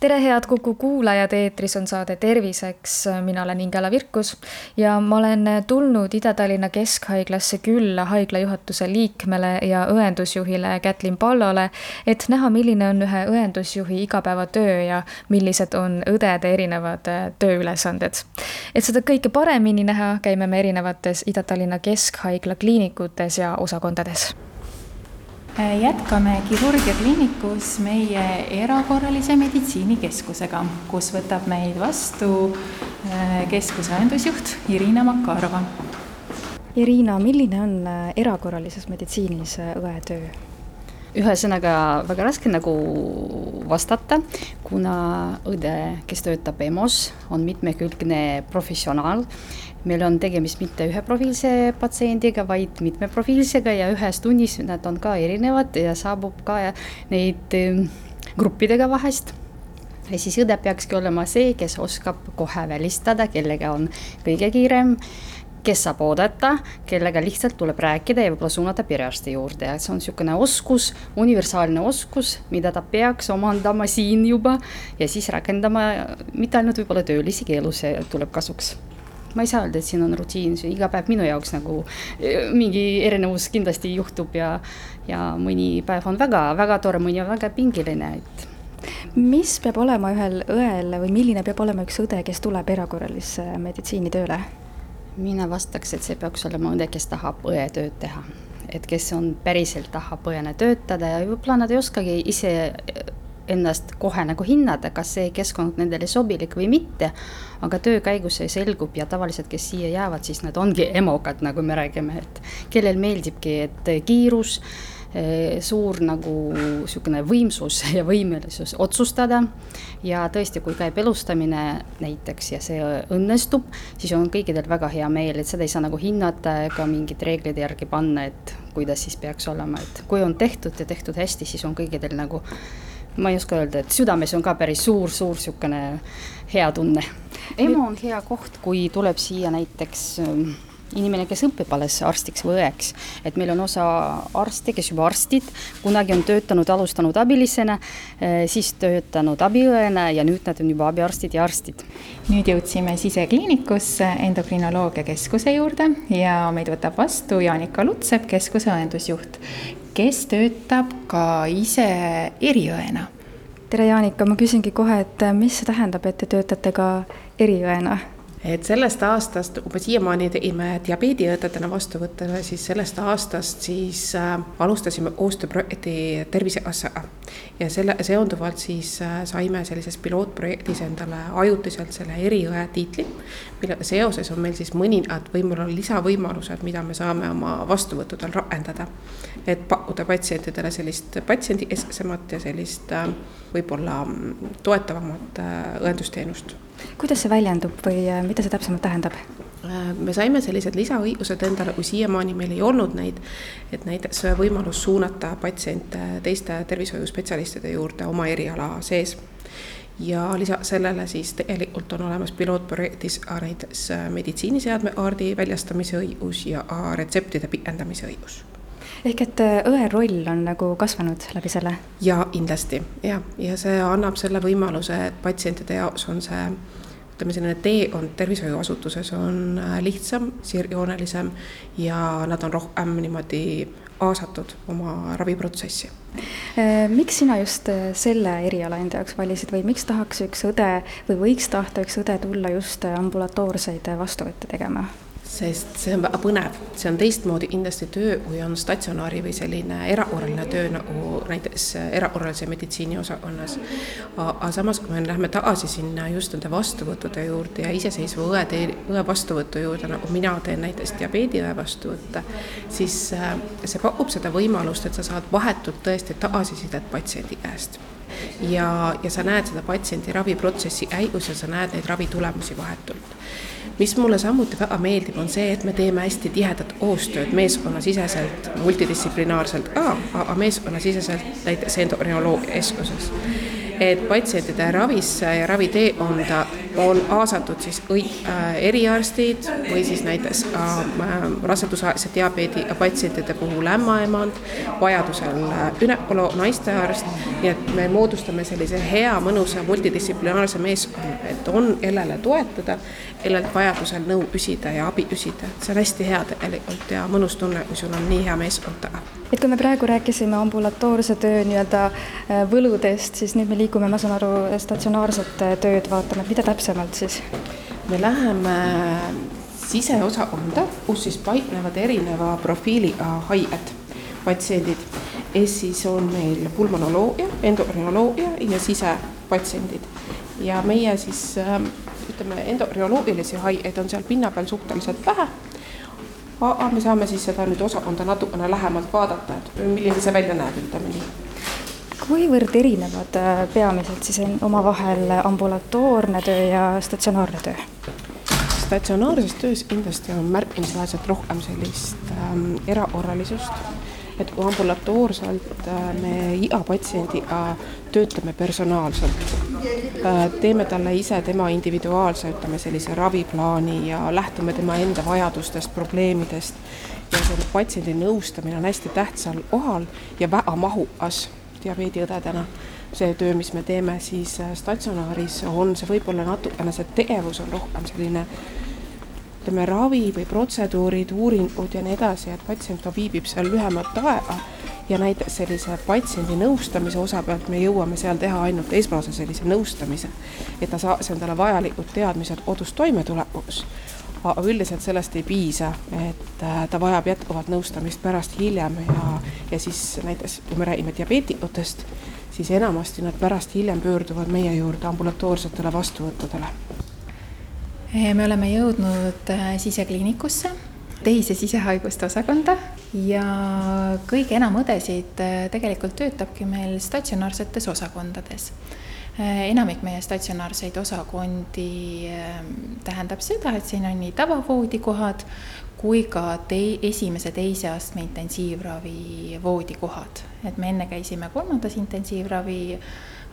tere, head Kuku kuulajad, eetris on saade Terviseks, mina olen Ingela Virkus ja ma olen tulnud Ida-Tallinna Keskhaiglasse külla haigla juhatuse liikmele ja õendusjuhile Kätlin Pallole, et näha, milline on ühe õendusjuhi igapäevatöö ja millised on õdede erinevad tööülesanded. et seda kõike paremini näha, käime me erinevates Ida-Tallinna Keskhaigla kliinikutes ja osakondades jätkame kirurgia kliinikus meie erakorralise meditsiinikeskusega, kus võtab meid vastu äh, keskuse õendusjuht Irina Makarova. Irina, milline on äh, erakorralises meditsiinis äh, õe töö? Ühesõnaga väga raske nagu vastata, kuna õde, kes töötab EMO-s, on mitmekülgne professionaal. Meil on tegemist mitte üheprofiilse patsiendiga, vaid mitmeprofiilsega ja ühes tunnis nad on ka erinevad ja saabub ka neid ähm, gruppidega vahest. Ja siis õde peakski olema see, kes oskab kohe välistada, kellega on kõige kiirem, kes saab oodata, kellega lihtsalt tuleb rääkida ja võib-olla suunata perearsti juurde ja see on niisugune oskus, universaalne oskus, mida ta peaks omandama siin juba ja siis rakendama mitte ainult võib-olla töölisi keelus tuleb kasuks ma ei saa öelda, et siin on rutiin, see iga päev minu jaoks nagu eh, mingi erinevus kindlasti juhtub ja, ja mõni päev on väga-väga tore, mõni on väga pingeline, et mis peab olema ühel õel või milline peab olema üks õde, kes tuleb erakorralisse meditsiini tööle? Mina vastaks, et see peaks olema õde, kes tahab õetööd teha. et kes on päriselt tahab õena töötada ja võib-olla nad ei oskagi ise ennast kohe nagu hinnata, kas see keskkond nendele sobilik või mitte. aga töö käigus see selgub ja tavaliselt, kes siia jäävad, siis nad ongi emokad, nagu me räägime, et kellel meeldibki, et kiirus suur nagu niisugune võimsus ja võimelisus otsustada. ja tõesti, kui käib elustamine näiteks ja see õnnestub, siis on kõikidel väga hea meel, et seda ei saa nagu hinnata ega mingit reeglid järgi panna, et kuidas siis peaks olema, et kui on tehtud ja tehtud hästi, siis on kõikidel nagu ma ei oska öelda, et südames on ka päris suur-suur niisugune hea tunne. EMO on hea koht, kui tuleb siia näiteks ähm, inimene, kes õpib alles arstiks või õeks. et meil on osa arste, kes juba arstid, kunagi on töötanud, alustanud abilisena, äh, siis töötanud abiõena ja nüüd nad on juba abiarstid ja arstid. nüüd jõudsime sisekliinikusse endokrinoloogia keskuse juurde ja meid võtab vastu Jaanika Lutsep, keskuse õendusjuht kes töötab ka ise eriõena. tere, Jaanika, ma küsingi kohe, et mis see tähendab, et te töötate ka eriõena? Et sellest aastast, kui me siiamaani tegime diabeediõdedena vastuvõttele, siis sellest aastast siis äh, alustasime koostööprojekti Tervisekassaga. ja selle seonduvalt siis äh, saime sellises pilootprojektis endale ajutiselt selle eriõe tiitli, millega seoses on meil siis mõningad võib-olla lisavõimalused, mida me saame oma vastuvõttudel rakendada. et pakkuda patsientidele sellist patsiendikesksemat ja sellist äh, võib-olla mm, toetavamat äh, õendusteenust kuidas see väljendub või äh, mida see täpsemalt tähendab? Äh, me saime sellised lisaõigused endale, kui siiamaani meil ei olnud neid, et näiteks võimalus suunata patsiente teiste tervishoiuspetsialistide juurde oma eriala sees ja lisaks sellele siis tegelikult on olemas pilootprojektis näiteks äh, meditsiiniseadme kaardi väljastamise õigus ja retseptide pikendamise õigus ehk et õe roll on nagu kasvanud läbi selle? jaa, kindlasti jah, ja see annab selle võimaluse, et patsientide jaoks on see ütleme, selline teekond tervishoiuasutuses on äh, lihtsam, sirgjoonelisem ja nad on rohkem niimoodi kaasatud oma raviprotsessi. Äh, miks sina just äh, selle eriala enda jaoks valisid või miks tahaks üks õde või võiks tahta üks õde tulla just ambulatoorseid vastuvõtte tegema? Sest see on väga põnev, see on teistmoodi kindlasti töö, kui on statsionaari või selline erakorraline töö nagu näiteks erakorralise meditsiini osakonnas. aga samas, kui me lähme tagasi sinna just nende vastuvõttude juurde ja iseseisva õe õe vastuvõtu juurde, nagu mina teen näiteks diabeediõe vastuvõtte, siis äh, see pakub seda võimalust, et sa saad vahetult tõesti tagasisidet patsiendi käest ja, ja sa näed seda patsiendi raviprotsessi käigus ja sa näed neid ravitulemusi vahetult. Mis mulle samuti väga meeldib, on see, et me teeme hästi tihedat koostööd meeskonnasiseselt, multidistsiplinaarselt ka, aga meeskonnasiseselt näiteks endokrinoloogia keskuses et patsientide ravisse ja raviteekonda on kaasatud siis äh, eriarstid või siis näiteks äh, rasedusaegse diabeedi patsientide puhul ämmaemand, vajadusel äh, naistearst, nii et me moodustame sellise hea, mõnusa multidistsiplinaarse meeskonna, et on, kellele toetada, kellelt vajadusel nõu küsida ja abi küsida, et see on hästi hea tegelikult ja mõnus tunne, kui sul on nii hea meeskond taga. et kui me praegu rääkisime ambulatoorse töö nii-öelda võludest, siis nüüd me liigume, ma saan aru, statsionaarset tööd vaatama, et mida täpsemalt siis? me läheme siseosakonda, kus siis paiknevad erineva profiiliga haiged, patsiendid. Ees siis on meil pulmonoloogia, endokrinoloogia ja sisepatsiendid ja meie siis ütleme, endokrinoloogilisi haigeid on seal pinna peal suhteliselt vähe aga me saame siis seda nüüd osakonda natukene lähemalt vaadata, et milline see välja näeb, ütleme nii kuivõrd erinevad äh, peamiselt siis omavahel ambulatoorne töö ja statsionaarne töö? statsionaarses töös kindlasti on märkimisväärselt rohkem sellist ähm, erakorralisust, et kui ambulatoorselt äh, me iga patsiendiga töötame personaalselt äh,, teeme talle ise tema individuaalse, ütleme sellise raviplaani ja lähtume tema enda vajadustest, probleemidest ja selle patsiendi nõustamine on hästi tähtsal kohal ja väga mahukas diabeediõdedena, see töö, mis me teeme siis äh, statsionaaris, on see võib-olla natukene, see tegevus on rohkem selline ütleme, ravi või protseduurid, uuringud ja nii edasi, et patsient ka viibib seal lühemat aega ja näiteks sellise patsiendi nõustamise osa pealt me jõuame seal teha ainult esmase sellise nõustamise, et ta saaks endale vajalikud teadmised kodus toimetulekuks aga üldiselt sellest ei piisa, et äh, ta vajab jätkuvalt nõustamist pärast hiljem ja, ja siis näiteks kui me räägime diabeetikutest, siis enamasti nad pärast hiljem pöörduvad meie juurde ambulatoorsetele vastuvõttudele. Eh, me oleme jõudnud äh, sisekliinikusse, teise sisehaiguste osakonda ja kõige enam õdesid äh, tegelikult töötabki meil statsionaarsetes osakondades Äh, enamik meie statsionaarseid osakondi ähm, tähendab seda, et siin on nii tavavoodikohad kui ka tei-, esimese, teise astme intensiivravi voodikohad. et me enne käisime kolmandas intensiivravi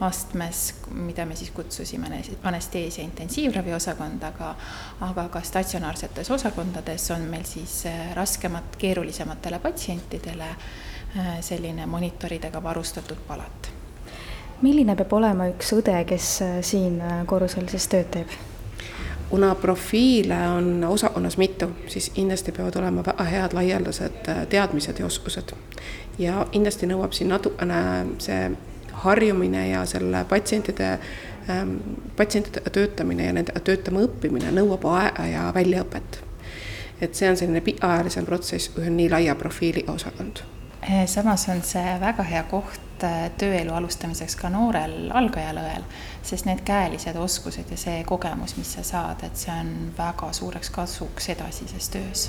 astmes, mida me siis kutsusime anesteesia intensiivravi osakond, aga aga ka statsionaarsetes osakondades on meil siis äh, raskemat, keerulisematele patsientidele äh, selline monitoridega varustatud palat milline peab olema üks õde, kes äh, siin äh, korrusel siis tööd teeb? kuna profiile on osakonnas mitu, siis kindlasti peavad olema väga head laialdased äh, teadmised ja oskused. ja kindlasti nõuab siin natukene see harjumine ja selle patsientide ähm,, patsientidega töötamine ja nendega töötama õppimine nõuab aega ja väljaõpet. et see on selline pikaajalisem protsess, kui on nii laia profiiliga osakond. samas on see väga hea koht tööelu alustamiseks ka noorel algajal õel, sest need käelised oskused ja see kogemus, mis sa saad, et see on väga suureks kasuks edasises töös.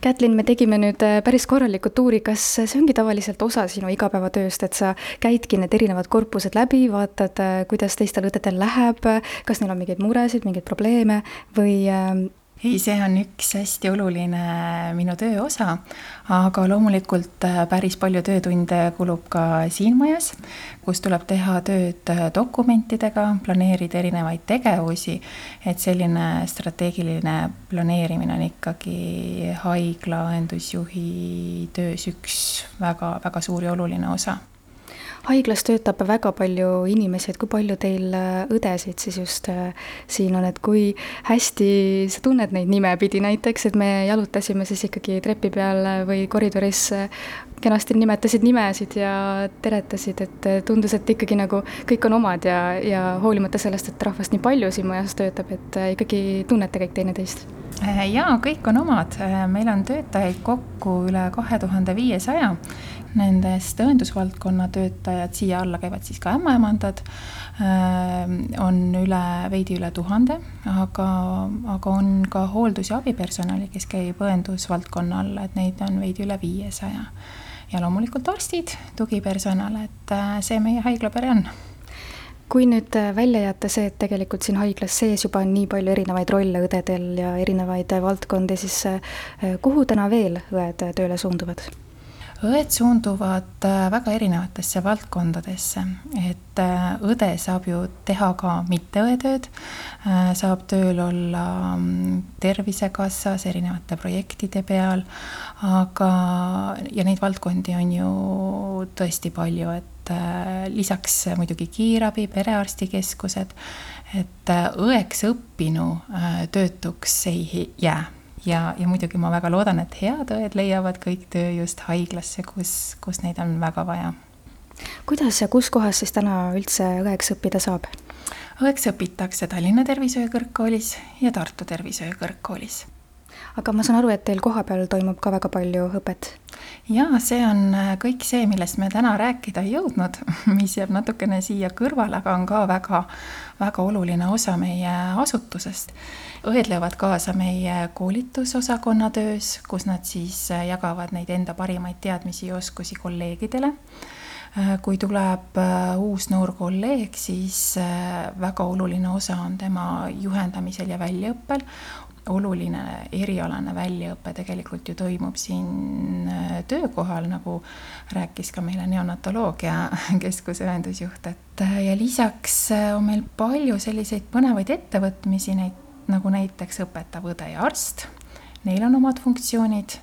Kätlin, me tegime nüüd äh, päris korralikku tuuri, kas see ongi tavaliselt osa sinu igapäevatööst, et sa käidki need erinevad korpused läbi, vaatad, äh, kuidas teistel õdedel läheb, kas neil on mingeid muresid, mingeid probleeme või ei, see on üks hästi oluline minu töö osa, aga loomulikult äh, päris palju töötunde kulub ka siin majas, kus tuleb teha tööd äh, dokumentidega, planeerida erinevaid tegevusi, et selline strateegiline planeerimine on ikkagi haigla õendusjuhi töös üks väga, väga suur ja oluline osa haiglas töötab väga palju inimesi, et kui palju teil äh, õdesid siis just äh, siin on, et kui hästi sa tunned neid nimepidi näiteks, et me jalutasime siis ikkagi trepi peal või koridoris äh, kenasti nimetasid nimesid ja teretasid, et tundus, et ikkagi nagu kõik on omad ja, ja hoolimata sellest, et rahvast nii palju siin majas töötab, et ikkagi tunnete kõik teineteist? jaa, kõik on omad, meil on töötajaid kokku üle kahe tuhande viiesaja Nendest õendusvaldkonna töötajad, siia alla käivad siis ka ämmaemandad, ähm, on üle, veidi üle tuhande, aga, aga on ka hooldus- ja abipersonali, kes käib õendusvaldkonna alla, et neid on veidi üle viiesaja. ja loomulikult arstid, tugipersonal, et äh, see meie haiglapere on kui nüüd välja jätta see, et tegelikult siin haiglas sees juba on nii palju erinevaid rolle õdedel ja erinevaid valdkondi, siis kuhu täna veel õed tööle suunduvad? Õed suunduvad äh, väga erinevatesse valdkondadesse, et äh, õde saab ju teha ka mitteõetööd, äh, saab tööl olla mm, Tervisekassas erinevate projektide peal, aga, ja neid valdkondi on ju tõesti palju, et lisaks muidugi kiirabi, perearstikeskused, et õeks õppinu töötuks ei jää ja, ja muidugi ma väga loodan, et head õed leiavad kõik töö just haiglasse, kus, kus neid on väga vaja. kuidas ja kus kohas siis täna üldse õeks õppida saab? õeks õpitakse Tallinna Tervishoiu Kõrgkoolis ja Tartu Tervishoiu Kõrgkoolis. Aga ma saan aru, et teil kohapeal toimub ka väga palju õpet? jaa, see on äh, kõik see, millest me täna rääkida ei jõudnud, mis jääb natukene siia kõrvale, aga on ka väga, väga oluline osa meie asutusest õed löövad kaasa meie koolitusosakonna töös, kus nad siis äh, jagavad neid enda parimaid teadmisi ja oskusi kolleegidele. Äh, kui tuleb uus noor kolleeg, siis väga oluline osa on tema juhendamisel ja väljaõppel oluline erialane väljaõpe tegelikult ju toimub siin töökohal, nagu rääkis ka meile neonatoloogia keskuse õendusjuht, et ja lisaks on meil palju selliseid põnevaid ettevõtmisi, neid nagu näiteks õpetav õde ja arst, neil on omad funktsioonid.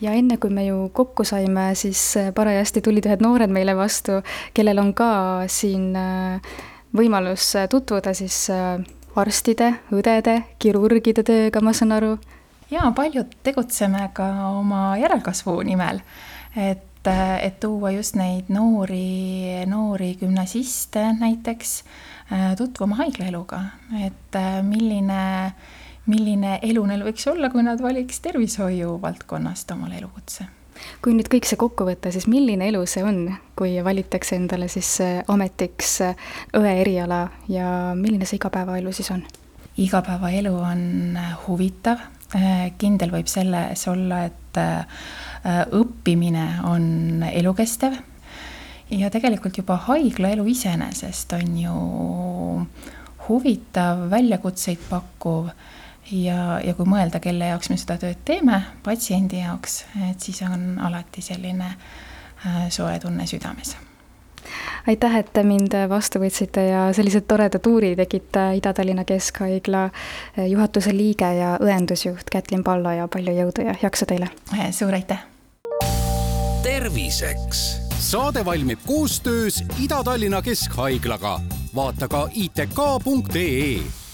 Ja enne, kui me ju kokku saime, siis äh, parajasti tulid ühed noored meile vastu, kellel on ka siin äh, võimalus äh, tutvuda siis arstide, õdede, kirurgide tööga, ma saan aru. jaa, paljud tegutseme ka oma järelkasvu nimel, et, et tuua just neid noori, noori gümnasiste näiteks Äh, tutvuma haiglaeluga, et äh, milline, milline elu neil võiks olla, kui nad valiks tervishoiu valdkonnast omale elukutse kui nüüd kõik see kokku võtta, siis milline elu see on, kui valitakse endale siis äh, ametiks õe eriala ja milline see igapäevaelu siis on? igapäevaelu on huvitav, kindel võib selles olla, et õppimine on elukestev. Ja tegelikult juba haiglaelu iseenesest on ju huvitav, väljakutseid pakkuv ja, ja kui mõelda, kelle jaoks me seda tööd teeme, patsiendi jaoks, et siis on alati selline äh, soe tunne südames aitäh, et te mind vastu võtsite ja sellise toreda tuuri tegite Ida-Tallinna Keskhaigla äh, juhatuse liige ja õendusjuht Kätlin Pallo ja palju jõudu ja jaksu teile! suur aitäh! terviseks saade valmib koostöös Ida-Tallinna Keskhaiglaga. vaata ka itk.ee